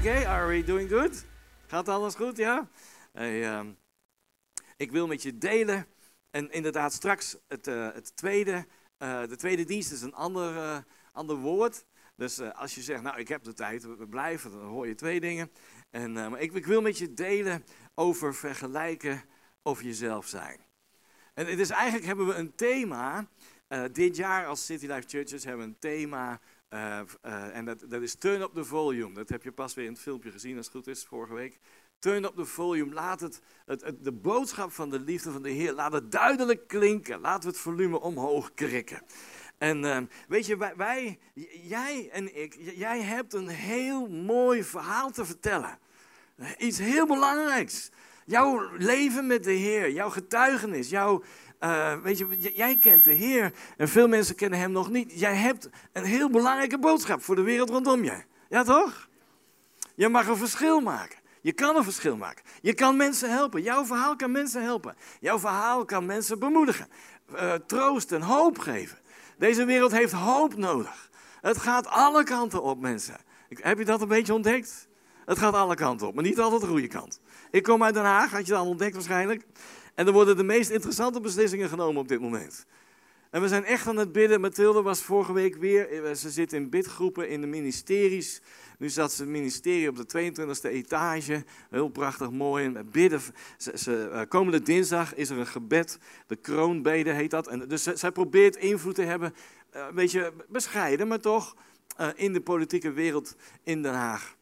Oké, are we doing good? Gaat alles goed, ja? Hey, ehm, ik wil met je delen. En inderdaad, straks het, uh, het tweede. Uh, de tweede dienst is een ander, uh, ander woord. Dus als je zegt, nou, ik heb de tijd, we blijven, dan hoor je twee dingen. En, maar ik, ik, wil met je delen over vergelijken of jezelf zijn. En het is eigenlijk hebben we een thema. dit jaar als City Life Churches hebben we een thema uh, uh, en dat, dat is turn up the volume. Dat heb je pas weer in het filmpje gezien, als het goed is, vorige week. Turn up the volume. Laat het, het, de boodschap van de liefde van de Heer, laat het duidelijk klinken. Laten we het volume omhoog krikken. En uh, weet je, wij, wij, jij en ik, jij hebt een heel mooi verhaal te vertellen. Iets heel belangrijks. Jouw leven met de Heer, jouw getuigenis, jouw, uh, weet je, jij kent de Heer en veel mensen kennen Hem nog niet. Jij hebt een heel belangrijke boodschap voor de wereld rondom je. Ja toch? Je mag een verschil maken. Je kan een verschil maken. Je kan mensen helpen. Jouw verhaal kan mensen helpen. Jouw verhaal kan mensen bemoedigen. Uh, troost en hoop geven. Deze wereld heeft hoop nodig. Het gaat alle kanten op, mensen. Heb je dat een beetje ontdekt? Het gaat alle kanten op, maar niet altijd de goede kant. Ik kom uit Den Haag, had je dat al ontdekt waarschijnlijk. En er worden de meest interessante beslissingen genomen op dit moment. En we zijn echt aan het bidden. Mathilde was vorige week weer, eh, ze zit in bidgroepen in de ministeries. Nu zat ze in het ministerie op de 22e etage. Heel prachtig, mooi. En bidden. Ze, eh, komende dinsdag is er een gebed. De kroonbede heet dat. En dus zij probeert invloed te hebben. Eh, een beetje bescheiden, maar toch. in de politieke wereld in Den Haag.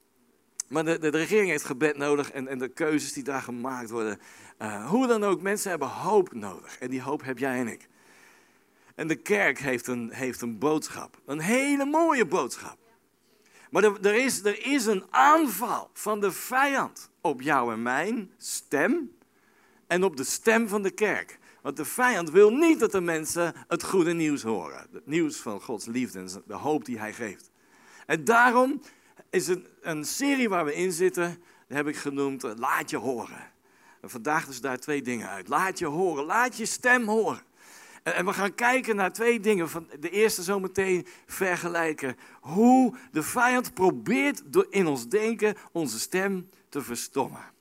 Maar de, de, regering heeft gebed nodig en, en, de keuzes die daar gemaakt worden. Uh, hoe dan ook, mensen hebben hoop nodig. En die hoop heb jij en ik. En de kerk heeft een, heeft een boodschap. Een hele mooie boodschap. Maar er, er, is, er is een aanval van de vijand op jou en mijn stem. En op de stem van de kerk. Want de vijand wil niet dat de mensen het goede nieuws horen. Het nieuws van Gods liefde en de hoop die hij geeft. En daarom is een, een serie waar we in zitten, die heb ik genoemd eh, Laat je horen. En vandaag dus daar twee dingen uit. Laat je horen, laat je stem horen. En, en we gaan kijken naar twee dingen. Van de eerste zometeen vergelijken. Hoe de vijand probeert door in ons denken onze stem te verstommen.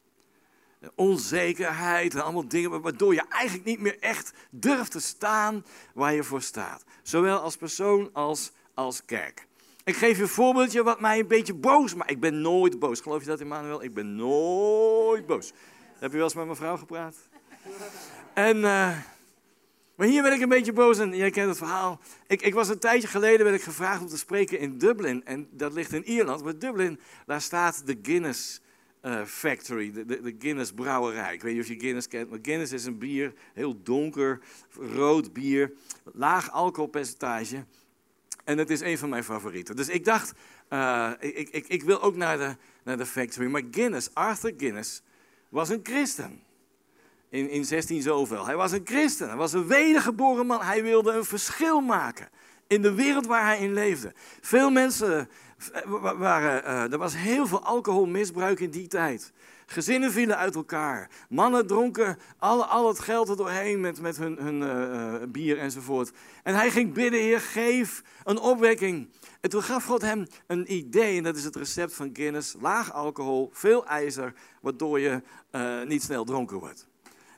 Onzekerheid en allemaal dingen waardoor je eigenlijk niet meer echt durft te staan waar je voor staat. Zowel als persoon als als kerk. Ik geef je een voorbeeldje wat mij een beetje boos maakt. Ik ben nooit boos. Geloof je dat, Emmanuel? Ik ben nooit boos. Heb je wel eens met mijn vrouw gepraat? En, uh, maar hier ben ik een beetje boos en jij kent het verhaal. Ik, ik was een tijdje geleden werd ik gevraagd om te spreken in Dublin. En dat ligt in Ierland. Maar Dublin, daar staat de Guinness uh, Factory, de, de, de, Guinness brouwerij. Ik weet niet of je Guinness kent, maar Guinness is een bier, heel donker, rood bier, laag alcoholpercentage. En het is een van mijn favorieten. Dus ik dacht, uh, ik, ik, ik wil ook naar de, naar de factory. Maar Guinness, Arthur Guinness, was een christen. In, in 16 zoveel. Hij was een christen. Hij was een wedergeboren man. Hij wilde een verschil maken in de wereld waar hij in leefde. Veel mensen eh, waren, uh, er was heel veel alcoholmisbruik in die tijd. Gezinnen vielen uit elkaar. Mannen dronken al, al het geld er doorheen met, met hun, hun uh, bier enzovoort. En hij ging bidden, Heer, geef een opwekking. En toen gaf God hem een idee, en dat is het recept van Guinness. Laag alcohol, veel ijzer, waardoor je uh, niet snel dronken wordt.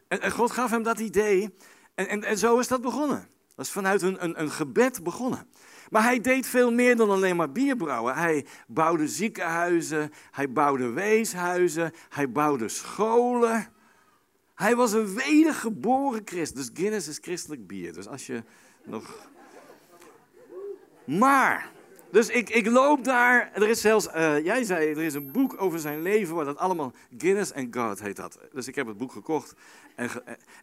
En, God gaf hem dat idee. En, en, en zo is dat begonnen. Dat is vanuit een, een gebed begonnen. Maar hij deed veel meer dan alleen maar bier brouwen. Hij bouwde ziekenhuizen, hij bouwde weeshuizen, hij bouwde scholen. Hij was een wedergeboren christen. Dus Guinness is christelijk bier. Dus als je nog. Maar, dus ik, ik loop daar. Er is zelfs, uh, jij zei, er is een boek over zijn leven waar dat allemaal. Guinness and God heet dat. Dus ik heb het boek gekocht. En,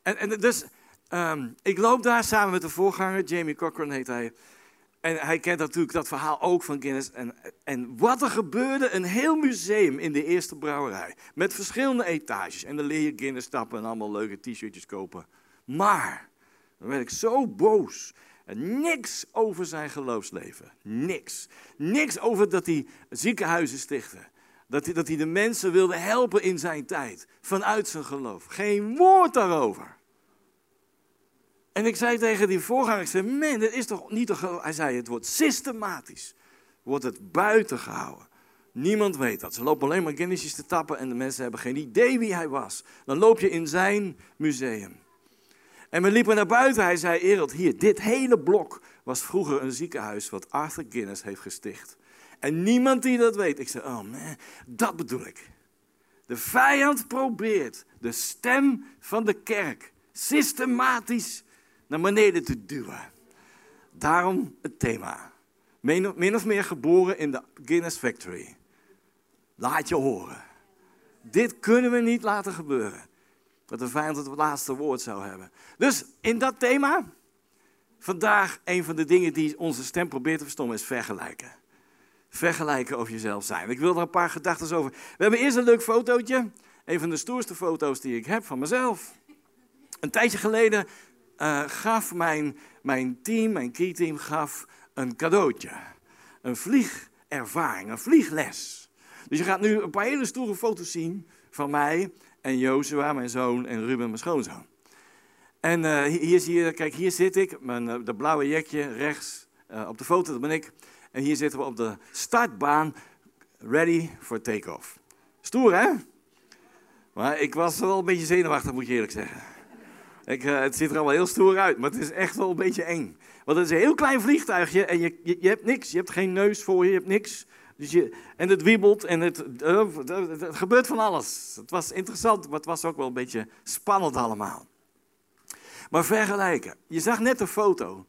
en, en dus, um, ik loop daar samen met de voorganger, Jamie Cochran heet hij. En hij kent natuurlijk dat verhaal ook van Guinness. En, en wat er gebeurde, een heel museum in de eerste brouwerij. Met verschillende etages. En dan leer je Guinness stappen en allemaal leuke t-shirtjes kopen. Maar, dan werd ik zo boos. En niks over zijn geloofsleven. Niks. Niks over dat hij ziekenhuizen stichtte. Dat hij, dat hij de mensen wilde helpen in zijn tijd. Vanuit zijn geloof. Geen woord daarover. En ik zei tegen die voorganger, ik zei, man, dit is toch niet toch... Hij zei, het wordt systematisch, wordt het buiten gehouden. Niemand weet dat. Ze lopen alleen maar Guinnessjes te tappen en de mensen hebben geen idee wie hij was. Dan loop je in zijn museum. En we liepen naar buiten. Hij zei, Ereld, hier, dit hele blok was vroeger een ziekenhuis wat Arthur Guinness heeft gesticht. En niemand die dat weet. Ik zei, oh man, dat bedoel ik. De vijand probeert de stem van de kerk systematisch naar beneden te duwen. Daarom het thema. Min of meer geboren in de Guinness Factory. Laat je horen. Dit kunnen we niet laten gebeuren. Dat de vijand het laatste woord zou hebben. Dus in dat thema, vandaag een van de dingen die onze stem probeert te verstommen, is vergelijken. Vergelijken over jezelf zijn. Ik wil er een paar gedachten over. We hebben eerst een leuk fotootje. Een van de stoerste foto's die ik heb van mezelf. Een tijdje geleden uh, gaf mijn, mijn team, mijn key-team, gaf een cadeautje. Een vliegervaring, een vliegles. Dus je gaat nu een paar hele stoere foto's zien van mij en Jozua, mijn zoon, en Ruben, mijn schoonzoon. En uh, hier zie je, kijk, hier zit ik, mijn, uh, de blauwe jekje rechts op de foto, dat ben ik. En hier zitten we op de startbaan, ready for take-off. Stoer, hè? Maar ik was wel een beetje zenuwachtig, moet je eerlijk zeggen. Ik, het ziet er allemaal heel stoer uit, maar het is echt wel een beetje eng. Want het is een heel klein vliegtuigje en je, je, hebt niks. Je hebt geen neus voor je, je hebt niks. Dus je, en het wiebelt en het, uh, het, gebeurt van alles. Het was interessant, maar het was ook wel een beetje spannend allemaal. Maar vergelijken. Je zag net een foto.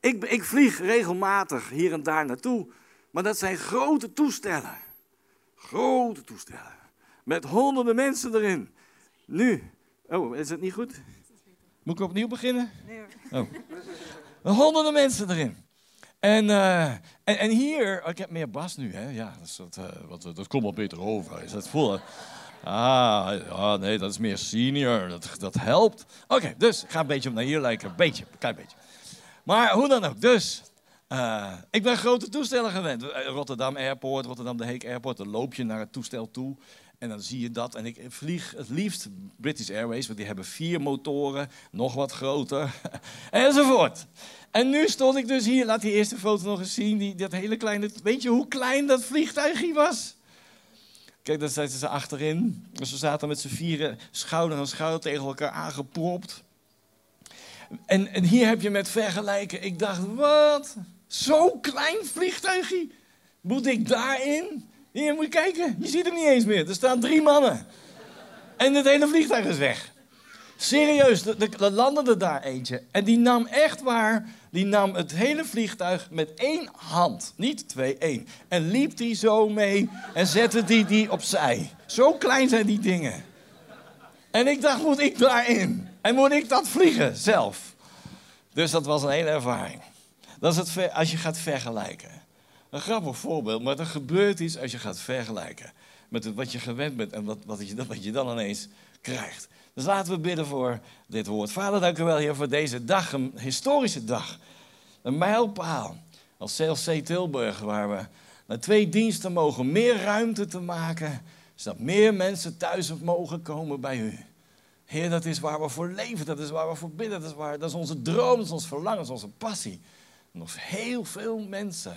Ik, ik vlieg regelmatig hier en daar naartoe. Maar dat zijn grote toestellen. Grote toestellen. Met honderden mensen erin. Nu. Oh, is het niet goed? Moet ik opnieuw beginnen? Nee hoor. Oh. Honderden mensen erin. En, uh, en, en, hier, ik heb meer bas nu, hè? Ja, dat, uh, wat, dat komt wel beter over. Is dat voel? Ah, ja, nee, dat is meer senior. Dat, dat helpt. Oké, dus ga een beetje naar hier lijken. Een beetje, een klein beetje. Maar hoe dan ook. Dus, uh, ik ben grote toestellen gewend. Rotterdam Airport, Rotterdam de Heek Airport. Dan loop je naar het toestel toe. En dan zie je dat. En ik vlieg het liefst British Airways, want die hebben vier motoren, nog wat groter, enzovoort. En nu stond ik dus hier, laat die eerste foto nog eens zien, die, dat hele kleine, weet je hoe klein dat vliegtuigje was? Kijk, daar zaten ze achterin. Dus we zaten met z'n vieren schouder aan schouder tegen elkaar aangepropt. En, en hier heb je met vergelijken. Ik dacht, wat? Zo'n klein vliegtuigje? Moet ik daarin? Hier moet je kijken, je ziet hem niet eens meer. Er staan drie mannen. En het hele vliegtuig is weg. Serieus, er landde daar eentje. En die nam echt waar, die nam het hele vliegtuig met één hand. Niet twee, één. En liep die zo mee en zette die die opzij. Zo klein zijn die dingen. En ik dacht, moet ik daarin? En moet ik dat vliegen zelf? Dus dat was een hele ervaring. Dat is het als je gaat vergelijken. Een grappig voorbeeld, maar er gebeurt iets als je gaat vergelijken met wat je gewend bent en wat, wat, je, wat je dan ineens krijgt. Dus laten we bidden voor dit woord. Vader, dank u wel, Heer, voor deze dag, een historische dag. Een mijlpaal als CLC Tilburg, waar we naar twee diensten mogen, meer ruimte te maken, zodat meer mensen thuis mogen komen bij u. Heer, dat is waar we voor leven, dat is waar we voor bidden, dat is, waar, dat is onze droom, dat is ons verlangen, dat is onze passie. Nog heel veel mensen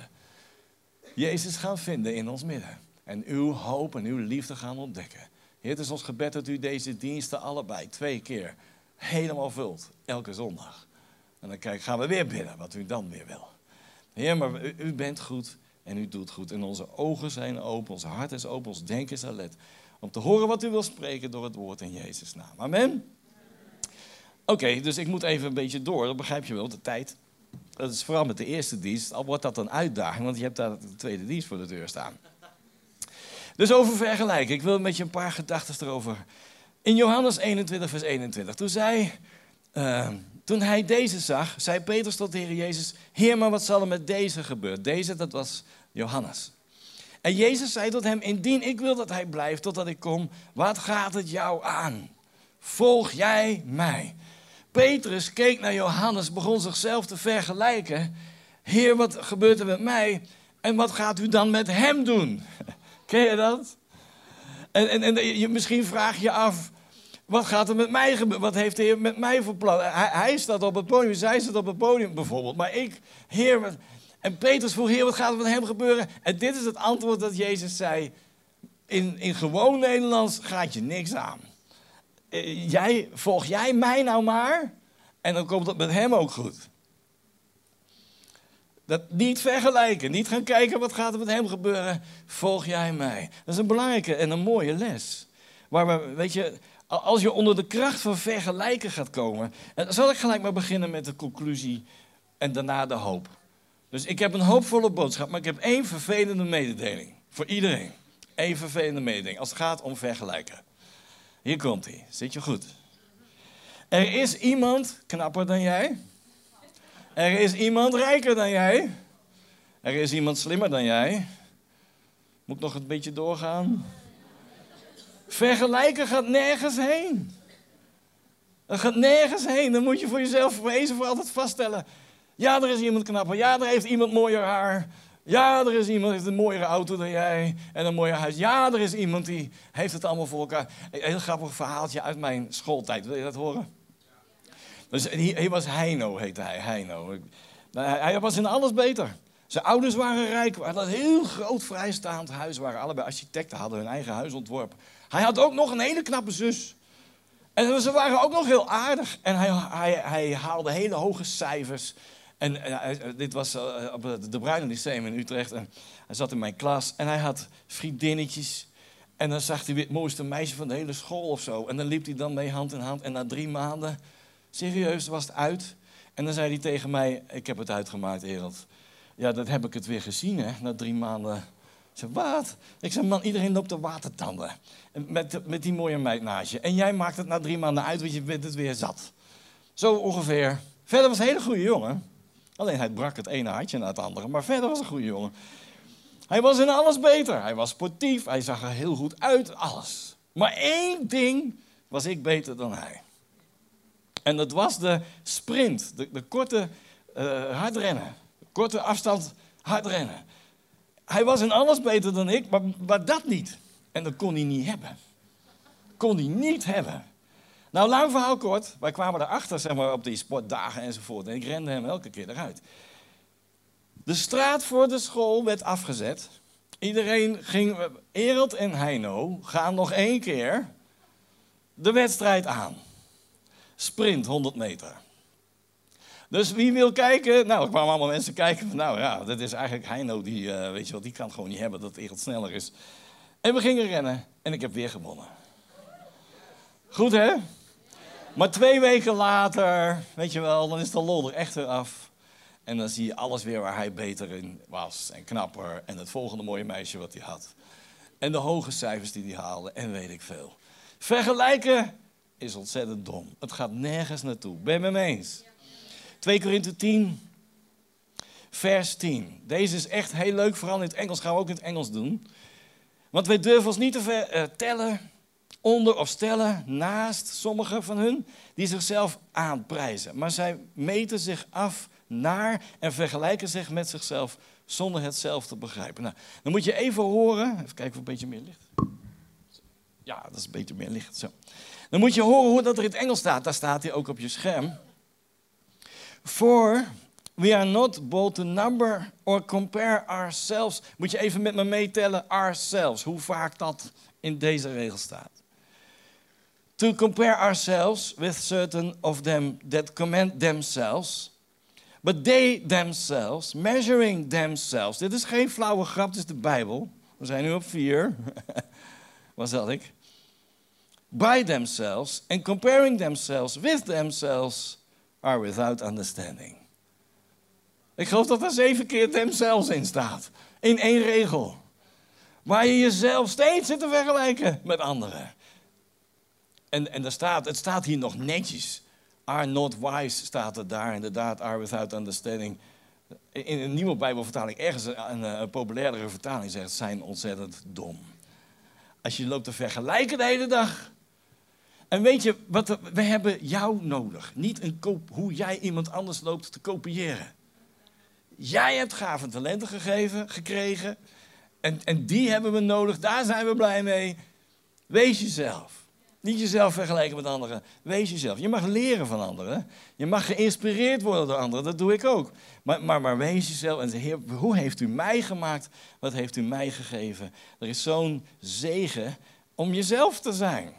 Jezus gaan vinden in ons midden. En uw hoop en uw liefde gaan ontdekken. Heer, het is ons gebed dat u deze diensten allebei twee keer helemaal vult. Elke zondag. En dan kijk, gaan we weer bidden wat u dan weer wil. Heer, maar u, bent goed en u doet goed. En onze ogen zijn open, ons hart is open, ons denken is alert. Om te horen wat u wil spreken door het woord in Jezus' naam. Amen. Oké, dus ik moet even een beetje door. Dat begrijp je wel, de tijd. Dat is vooral met de eerste dienst, al wordt dat een uitdaging, want je hebt daar de tweede dienst voor de deur staan. Dus over vergelijken. Ik wil met je een paar gedachten erover. In Johannes 21, vers 21. Toen, uh, toen hij deze zag, zei Petrus tot de Heer Jezus: Heer, maar wat zal er met deze gebeuren? Deze, dat was Johannes. En Jezus zei tot hem: Indien ik wil dat hij blijft totdat ik kom, wat gaat het jou aan? Volg jij mij? Petrus keek naar Johannes, begon zichzelf te vergelijken. Heer, wat gebeurt er met mij? En wat gaat u dan met hem doen? Ken je dat? En, en, en misschien vraag je af, wat gaat er met mij gebeuren? Wat heeft de Heer met mij voor plan? Hij, hij staat op het podium, zij staat op het podium bijvoorbeeld. Maar ik, Heer, wat... En Petrus vroeg, Heer, wat gaat er met hem gebeuren? En dit is het antwoord dat Jezus zei. In, in gewoon Nederlands gaat je niks aan. Eh, jij, volg jij mij nou maar en dan komt het met hem ook goed. Dat niet vergelijken, niet gaan kijken wat gaat er met hem gebeuren. Volg jij mij. Dat is een belangrijke en een mooie les. Waar we, weet je, als je onder de kracht van vergelijken gaat komen. En zal ik gelijk maar beginnen met de conclusie en daarna de hoop. Dus ik heb een hoopvolle boodschap, maar ik heb één vervelende mededeling. Voor iedereen. Eén vervelende mededeling als het gaat om vergelijken. Hier komt hij. Zit je goed? Er is iemand knapper dan jij. Er is iemand rijker dan jij. Er is iemand slimmer dan jij. Moet ik nog een beetje doorgaan? Vergelijken gaat nergens heen. Dat gaat nergens heen. Dan moet je voor jezelf wezen voor altijd vaststellen. Ja, er is iemand knapper. Ja, er heeft iemand mooier haar. Ja, er is iemand die heeft een mooiere auto dan jij en een mooier huis. Ja, er is iemand die heeft het allemaal voor elkaar. Een heel grappig verhaaltje uit mijn schooltijd. Wil je dat horen? Dus hij, was Heino, heette hij. Heino. Nou, hij was in alles beter. Zijn ouders waren rijk, hadden een heel groot vrijstaand huis. Waren allebei architecten, hadden hun eigen huis ontworpen. Hij had ook nog een hele knappe zus. En ze waren ook nog heel aardig. En hij, hij, hij haalde hele hoge cijfers. En uh, dit was uh, op de Bruine Lyceum in Utrecht. En hij zat in mijn klas en hij had vriendinnetjes. En dan zag hij weer het mooiste meisje van de hele school of zo. En dan liep hij dan mee hand in hand. En na drie maanden, serieus, was het uit. En dan zei hij tegen mij, ik heb het uitgemaakt, Ereld. Ja, dat heb ik het weer gezien, hè, na drie maanden. Ik zei, wat? Ik zei, man, iedereen loopt de watertanden. Met, met die mooie meid. En jij maakt het na drie maanden uit, want je bent het weer zat. Zo ongeveer. Verder was een hele goede jongen. Alleen hij brak het ene hartje na het andere. Maar verder was een goede jongen. Hij was in alles beter. Hij was sportief. Hij zag er heel goed uit. Alles. Maar één ding was ik beter dan hij. En dat was de sprint. De, de korte uh, hardrennen. De korte afstand hardrennen. Hij was in alles beter dan ik, maar, maar dat niet. En dat kon hij niet hebben. Kon hij niet hebben. Nou, lang verhaal kort. Wij kwamen erachter zeg maar, op die sportdagen enzovoort. En ik rende hem elke keer eruit. De straat voor de school werd afgezet. Iedereen ging, Ereld en Heino gaan nog één keer de wedstrijd aan. Sprint 100 meter. Dus wie wil kijken? Nou, er kwamen allemaal mensen kijken. Nou ja, dat is eigenlijk Heino, die, uh, weet je wat, die kan gewoon niet hebben dat Ereld sneller is. En we gingen rennen en ik heb weer gewonnen. Goed hè? Maar twee weken later, weet je wel, dan is de lol er echt weer af. En dan zie je alles weer waar hij beter in was en knapper. En het volgende mooie meisje wat hij had. En de hoge cijfers die hij haalde en weet ik veel. Vergelijken is ontzettend dom. Het gaat nergens naartoe. Ben je het me eens? 2 Korinthe 10, vers 10. Deze is echt heel leuk, vooral in het Engels. Gaan we ook in het Engels doen. Want wij durven ons niet te ver, uh, tellen onder of stellen naast sommigen van hun die zichzelf aanprijzen. Maar zij meten zich af naar en vergelijken zich met zichzelf zonder het zelf te begrijpen. Nou, dan moet je even horen. Even kijken of een beetje meer licht. Ja, dat is een beetje meer licht. Zo. Dan moet je horen hoe dat er in het Engels staat. Daar staat hij ook op je scherm. For we are not bold to number or compare ourselves. Moet je even met me meetellen, ourselves. Hoe vaak dat in deze regel staat to compare ourselves with certain of them that commend themselves. But they themselves, measuring themselves. Dit is geen flauwe grap, dit is de Bijbel. We zijn nu op vier. Waar zat ik? By themselves and comparing themselves with themselves are without understanding. Ik geloof dat er zeven keer themselves in staat. In één regel. Waar je jezelf steeds zit te vergelijken met anderen. En, en er staat, het staat hier nog netjes. Are not wise staat er daar inderdaad. Are without understanding. In een nieuwe Bijbelvertaling, ergens een, een populairdere vertaling zegt, zijn ontzettend dom. Als je loopt te vergelijken de hele dag. En weet je, wat we hebben jou nodig. Niet een hoe jij iemand anders loopt te kopiëren. Jij hebt gaven talenten gegeven, gekregen. En, en die hebben we nodig, daar zijn we blij mee. Wees jezelf. Niet jezelf vergelijken met anderen. Wees jezelf. Je mag leren van anderen. Je mag geïnspireerd worden door anderen. Dat doe ik ook. Maar, maar, maar wees jezelf en zeg, hoe heeft u mij gemaakt? Wat heeft u mij gegeven? Er is zo'n zegen om jezelf te zijn.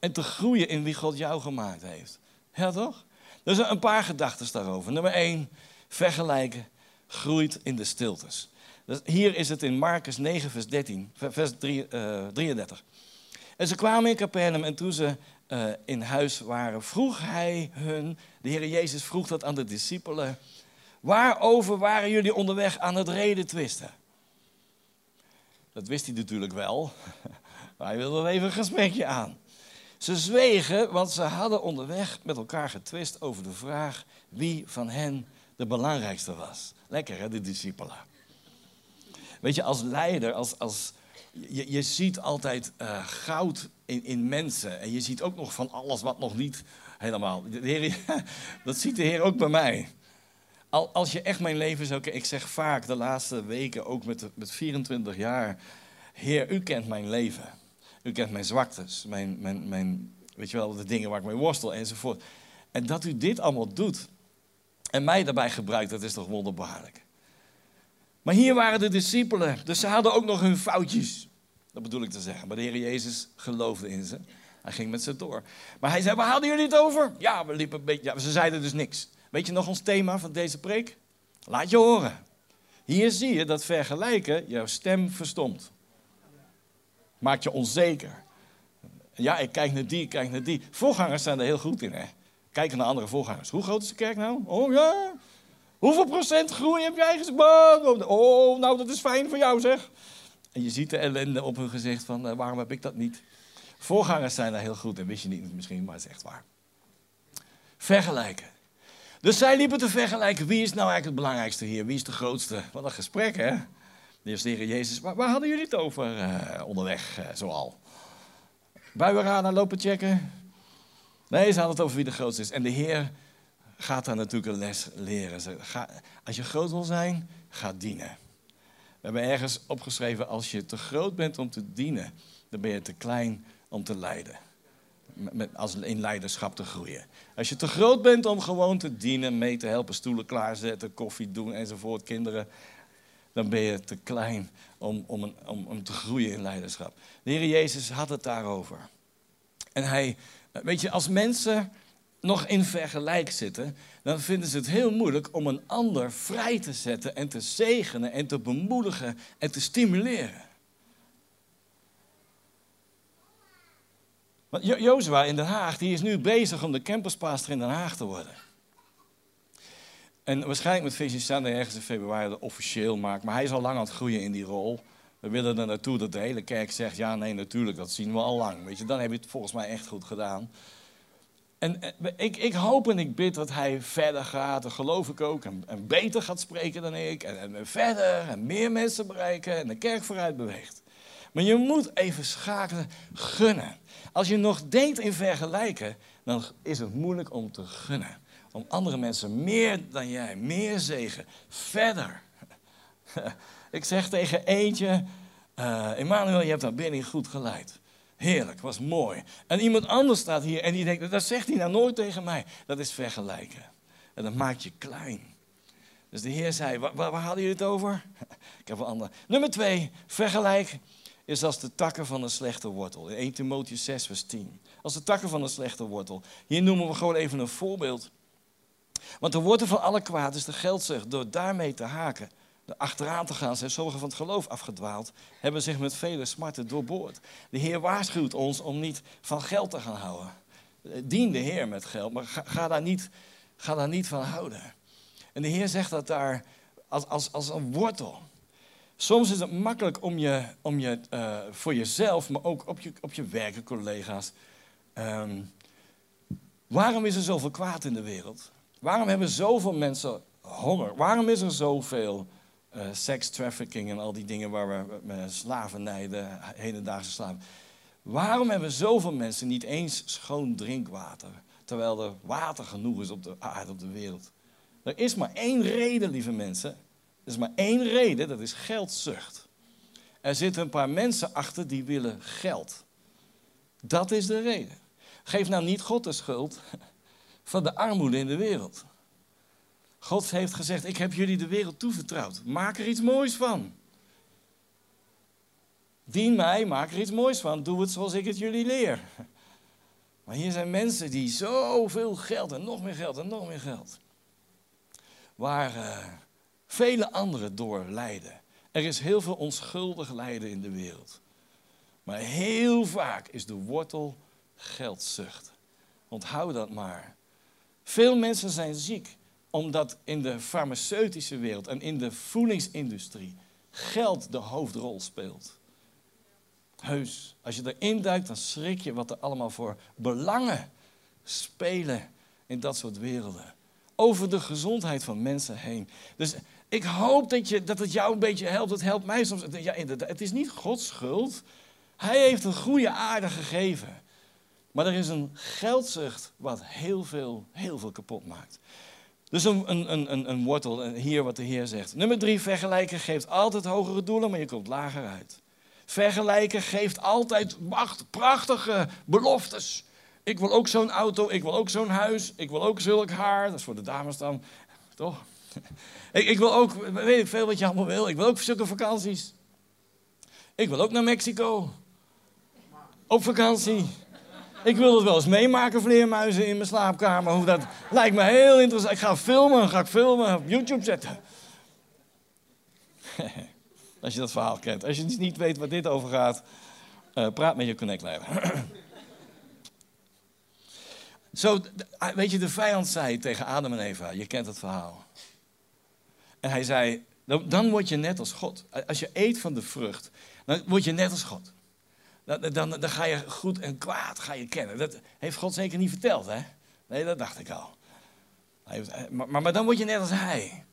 En te groeien in wie God jou gemaakt heeft. Ja, toch? Dus een paar gedachten daarover. Nummer één, vergelijken groeit in de stiltes. Dus hier is het in Marcus 9, vers, 13, vers 3, uh, 33. En ze kwamen in Capernaum en toen ze uh, in huis waren, vroeg hij hun, de Heer Jezus vroeg dat aan de discipelen, waarover waren jullie onderweg aan het reden twisten? Dat wist hij natuurlijk wel, maar hij wilde even een gesprekje aan. Ze zwegen, want ze hadden onderweg met elkaar getwist over de vraag wie van hen de belangrijkste was. Lekker hè, de discipelen. Weet je, als leider, als, als, je, je ziet altijd uh, goud in, in mensen. En je ziet ook nog van alles wat nog niet helemaal. De heer, dat ziet de Heer ook bij mij. Al, als je echt mijn leven zou ik zeg vaak de laatste weken, ook met, met 24 jaar. Heer, u kent mijn leven. U kent mijn zwaktes, mijn, mijn, mijn, weet je wel, de dingen waar ik mee worstel enzovoort. En dat u dit allemaal doet en mij daarbij gebruikt, dat is toch wonderbaarlijk. Maar hier waren de discipelen, dus ze hadden ook nog hun foutjes. Dat bedoel ik te zeggen. Maar de Heer Jezus geloofde in ze. Hij ging met ze door. Maar hij zei, waar hadden jullie het over? Ja, we liepen een beetje, ze zeiden dus niks. Weet je nog ons thema van deze preek? Laat je horen. Hier zie je dat vergelijken jouw stem verstomt. Maakt je onzeker. Ja, ik kijk naar die, ik kijk naar die. Voorgangers zijn er heel goed in, hè. Kijken naar andere voorgangers. Hoe groot is de kerk nou? Oh ja. Hoeveel procent groei heb jij gezegd? Oh, nou, dat is fijn voor jou, zeg. En je ziet de ellende op hun gezicht van, uh, waarom heb ik dat niet? Voorgangers zijn daar heel goed en wist je niet misschien, maar het is echt waar. Vergelijken. Dus zij liepen te vergelijken, wie is nou eigenlijk het belangrijkste hier? Wie is de grootste? Wat een gesprek, hè? De Heer Jezus, waar, waar, hadden jullie het over uh, onderweg, uh, zoal? Buienradar lopen checken? Nee, ze hadden het over wie de grootste is. En de Heer gaat daar natuurlijk een les leren. Als je groot wil zijn, ga dienen. We hebben ergens opgeschreven, als je te groot bent om te dienen, dan ben je te klein om te leiden. Met, als in leiderschap te groeien. Als je te groot bent om gewoon te dienen, mee te helpen, stoelen klaarzetten, koffie doen enzovoort, kinderen, dan ben je te klein om, om, een, om, om te groeien in leiderschap. De Heer Jezus had het daarover. En hij, weet je, als mensen nog in vergelijk zitten, dan vinden ze het heel moeilijk om een ander vrij te zetten en te zegenen en te bemoedigen en te stimuleren. Want Jozua in Den Haag, die is nu bezig om de campuspastor in Den Haag te worden. En waarschijnlijk met Vision Sunday ergens in februari dat officieel maakt. Maar hij is al lang aan het groeien in die rol. We willen er naartoe dat de hele kerk zegt, ja nee natuurlijk, dat zien we al lang. Weet je, dan heb je het volgens mij echt goed gedaan. En ik, ik, hoop en ik bid dat hij verder gaat, dat geloof ik ook, en, beter gaat spreken dan ik, en, en, verder, en meer mensen bereiken, en de kerk vooruit beweegt. Maar je moet even schakelen, gunnen. Als je nog denkt in vergelijken, dan is het moeilijk om te gunnen. Om andere mensen meer dan jij, meer zegen, verder. ik zeg tegen eentje, uh, Emmanuel, je hebt daar binnen goed geleid. Heerlijk, was mooi. En iemand anders staat hier en die denkt, dat zegt hij nou nooit tegen mij. Dat is vergelijken. En dat maakt je klein. Dus de Heer zei, waar, waar hadden jullie het over? Ik heb een ander. Nummer twee, vergelijk is als de takken van een slechte wortel. In 1 Timotheus 6 vers 10. Als de takken van een slechte wortel. Hier noemen we gewoon even een voorbeeld. Want de wortel van alle kwaad is de geldzucht. Door daarmee te haken achteraan te gaan zijn sommigen van het geloof afgedwaald, hebben zich met vele smarten doorboord. De Heer waarschuwt ons om niet van geld te gaan houden. Dien de Heer met geld, maar ga, daar, niet, ga daar niet van houden. En de Heer zegt dat daar als, als, als een wortel. Soms is het makkelijk om je, om je uh, voor jezelf, maar ook op je, op je werken, collega's. Um, waarom is er zoveel kwaad in de wereld? Waarom hebben zoveel mensen honger? Waarom is er zoveel uh, sex trafficking en al die dingen waar we met slavernij, de hedendaagse slaven. Waarom hebben zoveel mensen niet eens schoon drinkwater, terwijl er water genoeg is op de aarde, op de wereld? Er is maar één reden, lieve mensen. Er is maar één reden, dat is geldzucht. Er zitten een paar mensen achter die willen geld. Dat is de reden. Geef nou niet God de schuld van de armoede in de wereld. God heeft gezegd: Ik heb jullie de wereld toevertrouwd. Maak er iets moois van. Dien mij, maak er iets moois van. Doe het zoals ik het jullie leer. Maar hier zijn mensen die zoveel geld en nog meer geld en nog meer geld. Waar uh, vele anderen door lijden. Er is heel veel onschuldig lijden in de wereld. Maar heel vaak is de wortel geldzucht. Onthoud dat maar. Veel mensen zijn ziek omdat in de farmaceutische wereld en in de voedingsindustrie geld de hoofdrol speelt. Heus, als je erin duikt, dan schrik je wat er allemaal voor belangen spelen in dat soort werelden. Over de gezondheid van mensen heen. Dus ik hoop dat, je, dat het jou een beetje helpt. Het helpt mij soms. Ja, het is niet Gods schuld. Hij heeft een goede aarde gegeven. Maar er is een geldzucht wat heel veel, heel veel kapot maakt. Dus een, een, een, een wortel, hier wat de Heer zegt. Nummer drie, vergelijken geeft altijd hogere doelen, maar je komt lager uit. Vergelijken geeft altijd wacht, prachtige beloftes. Ik wil ook zo'n auto, ik wil ook zo'n huis, ik wil ook zulk haar. Dat is voor de dames dan, toch? Ik, ik wil ook, weet ik veel wat je allemaal wil. Ik wil ook zulke vakanties. Ik wil ook naar Mexico. Op vakantie. Ik wil het wel eens meemaken, vleermuizen in mijn slaapkamer. Hoe dat lijkt me heel interessant. Ik ga filmen, ga ik filmen, op YouTube zetten. Als je dat verhaal kent. Als je niet weet waar dit over gaat, uh, praat met je connectleider. Zo, ah, weet je, de vijand zei tegen Adam en Eva, je kent het verhaal. En hij zei, dan word je net als God. Als je eet van de vrucht, dan word je net als God. Dan, dan, dan, ga je goed en kwaad ga je kennen. Dat heeft God zeker niet verteld, hè? Nee, dat dacht ik al. Maar, maar, maar dan word je net als hij.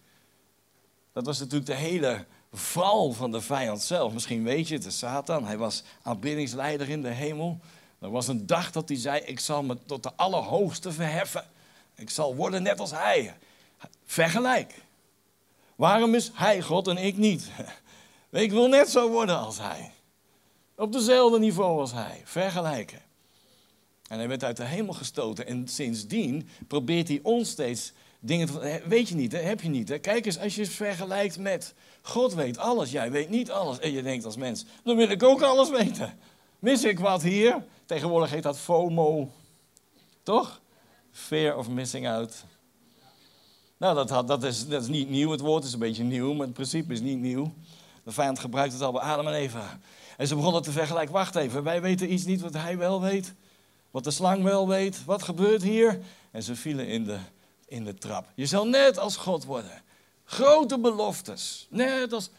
Dat was natuurlijk de hele val van de vijand zelf. Misschien weet je het, de Satan. Hij was aanbiddingsleider in de hemel. Er was een dag dat hij zei: Ik zal me tot de Allerhoogste verheffen. Ik zal worden net als hij. Vergelijk. Waarom is hij God en ik niet? Ik wil net zo worden als hij. Op dezelfde niveau als hij. Vergelijken. En hij werd uit de hemel gestoten. En sindsdien probeert hij ons steeds dingen te... Weet je niet, hè? heb je niet. Hè? Kijk eens, als je vergelijkt met... God weet alles, jij weet niet alles. En je denkt als mens, dan wil ik ook alles weten. Mis ik wat hier? Tegenwoordig heet dat FOMO. Toch? Fear of missing out. Nou, dat, dat, is, dat is niet nieuw. Het woord is een beetje nieuw, maar het principe is niet nieuw. De vijand gebruikt het al bij Adam en Eva. En ze begonnen te vergelijken. Wacht even, wij weten iets niet wat hij wel weet. Wat de slang wel weet. Wat gebeurt hier? En ze vielen in de, in de trap. Je zal net als God worden. Grote beloftes. Net als...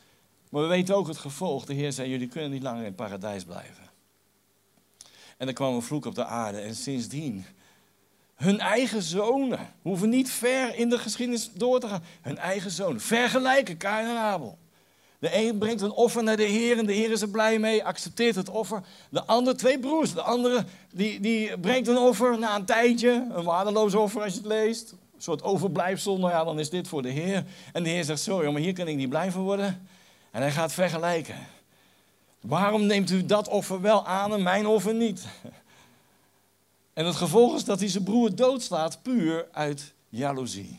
Maar we weten ook het gevolg. De Heer zei, jullie kunnen niet langer in het paradijs blijven. En er kwam een vloek op de aarde. En sindsdien, hun eigen zonen, hoeven niet ver in de geschiedenis door te gaan. Hun eigen zonen, vergelijken Kain en Abel. De een brengt een offer naar de Heer en de Heer is er blij mee, accepteert het offer. De andere, twee broers, de andere die, die brengt een offer na een tijdje, een waardeloos offer als je het leest. Een soort overblijfsel, nou ja, dan is dit voor de Heer. En de Heer zegt, sorry, maar hier kan ik niet blij van worden. En hij gaat vergelijken. Waarom neemt u dat offer wel aan en mijn offer niet? En het gevolg is dat hij zijn broer doodslaat puur uit jaloezie.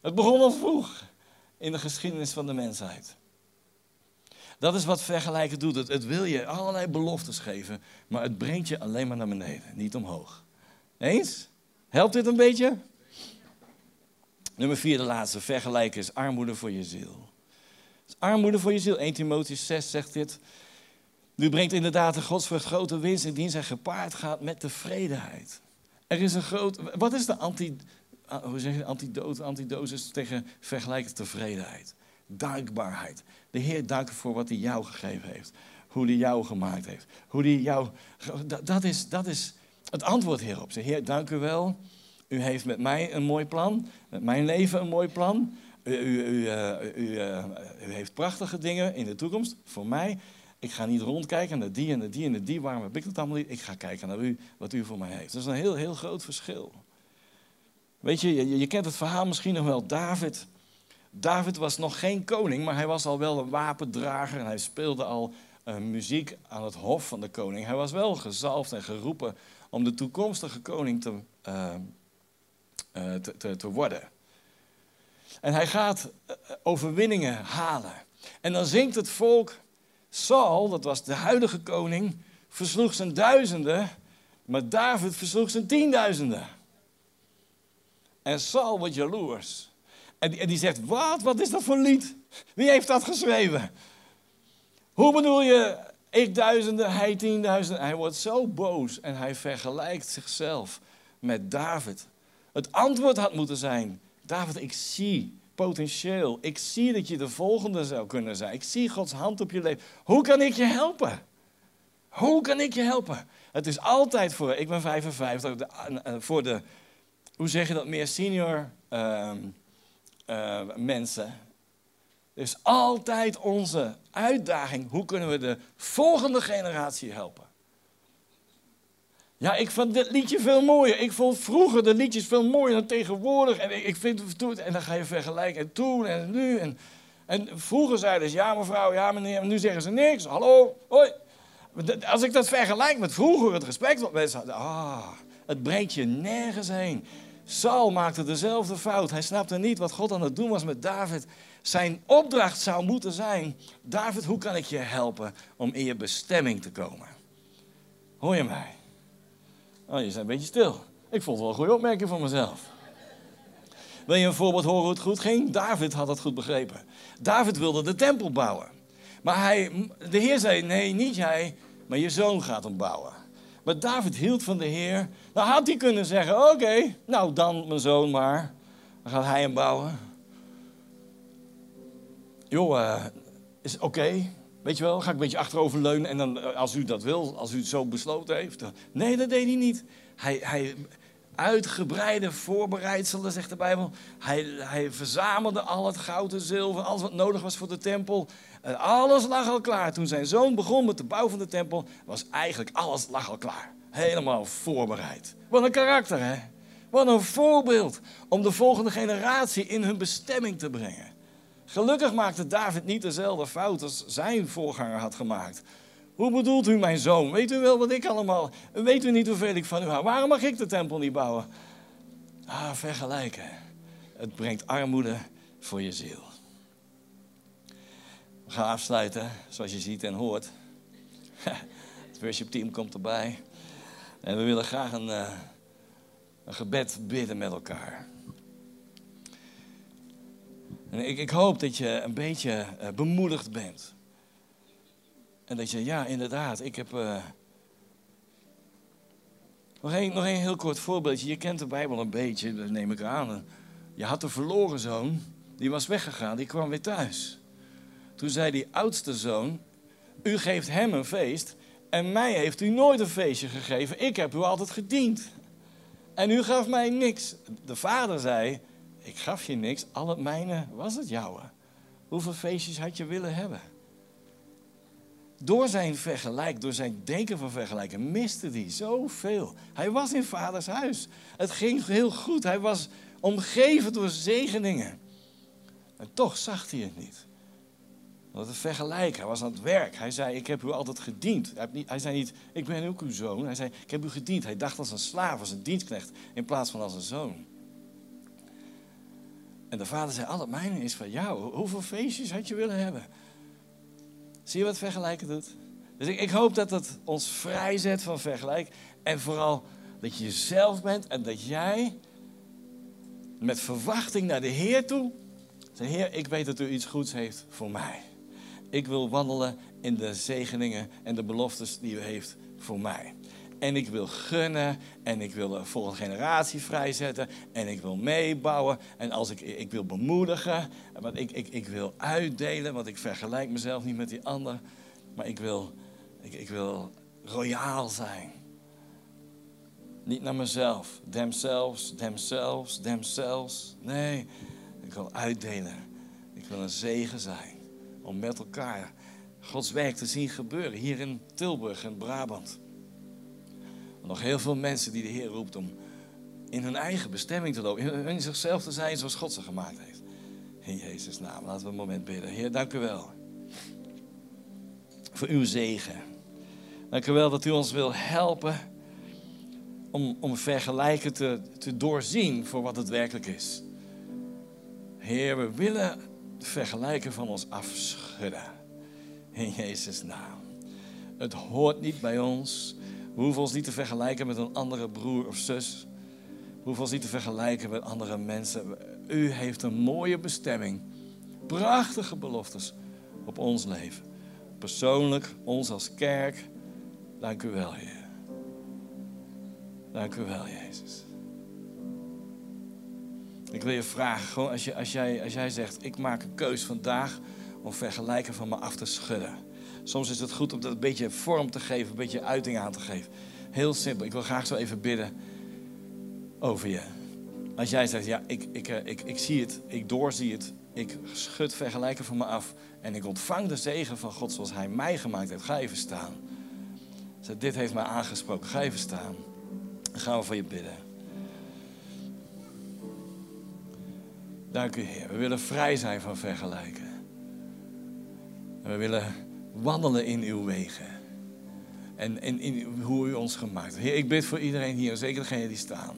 Het begon al vroeg in de geschiedenis van de mensheid. Dat is wat vergelijken doet. Het, wil je allerlei beloftes geven, maar het brengt je alleen maar naar beneden, niet omhoog. Eens? Helpt dit een beetje? Nummer vier, de laatste. Vergelijken is armoede voor je ziel. armoede voor je ziel. 1 Timotheus 6 zegt dit. Nu brengt inderdaad de godsvrucht grote winst indien zij gepaard gaat met tevredenheid. Er is een groot. Wat is de anti, hoe zeg je, antidote, antidosis tegen vergelijkende tevredenheid. Dankbaarheid. De Heer danken voor wat hij jou gegeven heeft. Hoe hij jou gemaakt heeft. Hoe hij jou, dat, is, dat is het antwoord hierop. Zeg, Heer, dank u wel. U heeft met mij een mooi plan. Met mijn leven een mooi plan. U, u, u heeft prachtige dingen in de toekomst voor mij. Ik ga niet rondkijken naar die en naar die en naar die. Waarom heb ik dat allemaal niet? Ik ga kijken naar u, wat u voor mij heeft. Dat is een heel, heel groot verschil. Weet je, je, kent het verhaal misschien nog wel. David. David was nog geen koning, maar hij was al wel een wapendrager en hij speelde al uh, muziek aan het hof van de koning. Hij was wel gezalfd en geroepen om de toekomstige koning te, uh, te, te, te, worden. En hij gaat overwinningen halen. En dan zingt het volk, Saul, dat was de huidige koning, versloeg zijn duizenden, maar David versloeg zijn tienduizenden. En Saul wordt jaloers. En en die zegt, wat, wat is dat voor lied? Wie heeft dat geschreven? Hoe bedoel je, ik duizenden, hij tienduizenden? Hij wordt zo boos en hij vergelijkt zichzelf met David. Het antwoord had moeten zijn, David, ik zie potentieel. Ik zie dat je de volgende zou kunnen zijn. Ik zie Gods hand op je leven. Hoe kan ik je helpen? Hoe kan ik je helpen? Het is altijd voor, ik ben 55, voor de, hoe zeg je dat, meer senior uh, uh, mensen. is altijd onze uitdaging. Hoe kunnen we de volgende generatie helpen? Ja, ik vond dit liedje veel mooier. Ik vond vroeger de liedjes veel mooier dan tegenwoordig. En ik vind en dan ga je vergelijken. En toen en nu. En, en vroeger zeiden ze ja mevrouw, ja meneer. En nu zeggen ze niks. Hallo, hoi. Als ik dat vergelijk met vroeger, het respect wat mensen hadden. Ah, het brengt je nergens heen. Saul maakte dezelfde fout. Hij snapte niet wat God aan het doen was met David. Zijn opdracht zou moeten zijn: David, hoe kan ik je helpen om in je bestemming te komen? Hoor je mij? Oh, je bent een beetje stil. Ik vond het wel een goede opmerking van mezelf. Wil je een voorbeeld horen hoe het goed ging? David had het goed begrepen. David wilde de tempel bouwen. Maar hij, de Heer zei: Nee, niet jij, maar je zoon gaat hem bouwen. Maar David hield van de Heer. Nou had hij kunnen zeggen: Oké, nou dan mijn zoon maar. Dan gaat hij hem bouwen. Joh, uh, is oké. Weet je wel, ga ik een beetje achteroverleunen en dan, eh, als u dat wil, als u het zo besloten heeft. Nee, dat deed hij niet. Hij, hij uitgebreide voorbereidselen, zegt de Bijbel. Hij, hij verzamelde al het goud en zilver, alles wat nodig was voor de tempel. alles lag al klaar. Toen zijn zoon begon met de bouw van de tempel, was eigenlijk alles lag al klaar. Helemaal voorbereid. Wat een karakter, hè? Wat een voorbeeld om de volgende generatie in hun bestemming te brengen. Gelukkig maakte David niet dezelfde fout als zijn voorganger had gemaakt. Hoe bedoelt u mijn zoon? Weet u wel wat ik allemaal... Weet u niet hoeveel ik van u hou? Waarom mag ik de tempel niet bouwen? Ah, vergelijken. Het brengt armoede voor je ziel. We gaan afsluiten, zoals je ziet en hoort. Het worship team komt erbij. En we willen graag een, uh, een gebed bidden met elkaar. En ik, ik hoop dat je een beetje uh, bemoedigd bent. En dat je, ja, inderdaad, ik heb. Uh... Nog één nog een heel kort voorbeeldje. Je kent de Bijbel een beetje, dat neem ik aan. Je had een verloren zoon, die was weggegaan, die kwam weer thuis. Toen zei die oudste zoon: U geeft hem een feest en mij heeft u nooit een feestje gegeven. Ik heb u altijd gediend. En u gaf mij niks. De vader zei: ik gaf je niks, al het mijne was het jouwe. Hoeveel feestjes had je willen hebben? Door zijn vergelijk, door zijn denken van vergelijken, miste hij zoveel. Hij was in vaders huis. Het ging heel goed. Hij was omgeven door zegeningen. En toch zag hij het niet. Want het vergelijken, hij was aan het werk. Hij zei, ik heb u altijd gediend. Hij zei niet, ik ben ook uw zoon. Hij zei, ik heb u gediend. Hij dacht als een slaaf, als een dienstknecht, in plaats van als een zoon. En de vader zei, al het mijne is van jou. Hoeveel feestjes had je willen hebben? Zie je wat vergelijken doet? Dus ik, ik hoop dat dat ons vrijzet van vergelijk. En vooral dat je jezelf bent en dat jij met verwachting naar de Heer toe... Zeg, Heer, ik weet dat u iets goeds heeft voor mij. Ik wil wandelen in de zegeningen en de beloftes die u heeft voor mij. En ik wil gunnen en ik wil de volgende generatie vrijzetten en ik wil meebouwen. En als ik, ik wil bemoedigen, want ik, ik, ik wil uitdelen, want ik vergelijk mezelf niet met die ander. Maar ik wil, ik, ik wil royaal zijn. Niet naar mezelf, themselves, themselves, themselves. Nee, ik wil uitdelen. Ik wil een zegen zijn om met elkaar Gods werk te zien gebeuren. Hier in Tilburg en Brabant nog heel veel mensen die de Heer roept om in hun eigen bestemming te lopen. In zichzelf te zijn zoals God ze gemaakt heeft. In Jezus' naam, laten we een moment bidden. Heer, dank u wel. voor uw zegen. Dank u wel dat u ons wil helpen om, om vergelijken te, te doorzien voor wat het werkelijk is. Heer, we willen vergelijken van ons afschudden. In Jezus' naam. Het hoort niet bij ons. We hoeven ons niet te vergelijken met een andere broer of zus. We hoeven ons niet te vergelijken met andere mensen. U heeft een mooie bestemming. Prachtige beloftes op ons leven. Persoonlijk, ons als kerk. Dank u wel, Heer. Dank u wel, Jezus. Ik wil je vragen, gewoon als, je, als, jij, als jij zegt, ik maak een keus vandaag om vergelijken van me af te schudden. Soms is het goed om dat een beetje vorm te geven, een beetje uiting aan te geven. Heel simpel, ik wil graag zo even bidden over je. Als jij zegt, ja, ik, ik, eh, ik, ik zie het, ik doorzie het, ik schud vergelijken van me af en ik ontvang de zegen van God zoals Hij mij gemaakt heeft. Ga even staan. Zeg, dit heeft mij aangesproken. Ga even staan. Dan gaan we voor je bidden. Dank u Heer. We willen vrij zijn van vergelijken. En we willen wandelen in uw wegen. En, in hoe u ons gemaakt heeft. Heer, ik bid voor iedereen hier, zeker degenen die staan.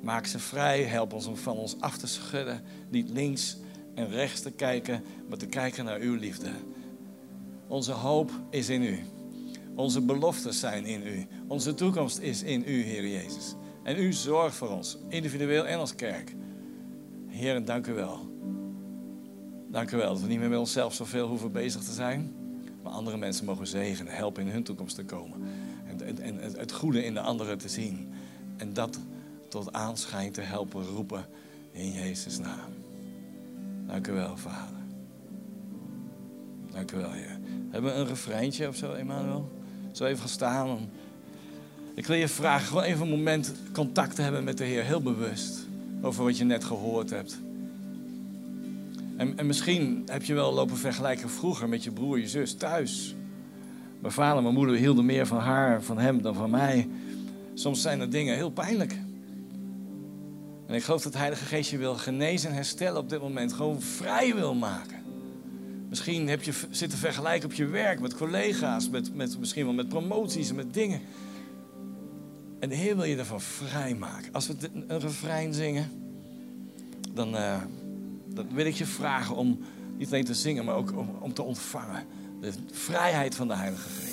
Maak ze vrij, help ons om van ons af te schudden. Niet links en rechts te kijken, maar te kijken naar uw liefde. Onze hoop is in u. Onze beloftes zijn in u. Onze toekomst is in u, Heer Jezus. En u zorgt voor ons, individueel en als kerk. Heer, dank u wel. Dank u wel dat we niet meer met onszelf zoveel hoeven bezig te zijn. Maar andere mensen mogen zegenen, helpen in hun toekomst te komen. En, en, het goede in de anderen te zien. En dat tot aanschijn te helpen roepen in Jezus' naam. Dank u wel, Vader. Dank u wel, Heer. Hebben we een refreintje of zo, Emmanuel? Zo even gaan staan. Ik wil je vragen, gewoon even een moment contact te hebben met de Heer, heel bewust. Over wat je net gehoord hebt. En, en misschien heb je wel lopen vergelijken vroeger met je broer, je zus thuis. Mijn vader en mijn moeder hielden meer van haar, van hem dan van mij. Soms zijn er dingen heel pijnlijk. En ik geloof dat de Heilige Geest je wil genezen en herstellen op dit moment. Gewoon vrij wil maken. Misschien heb je zitten vergelijken op je werk met collega's, met, met, misschien wel met promoties en met dingen. En de Heer wil je ervan vrijmaken. Als we een refrein zingen, dan, uh, dan wil ik je vragen om niet alleen te zingen, maar ook om, om te ontvangen. De vrijheid van de Heilige Geest.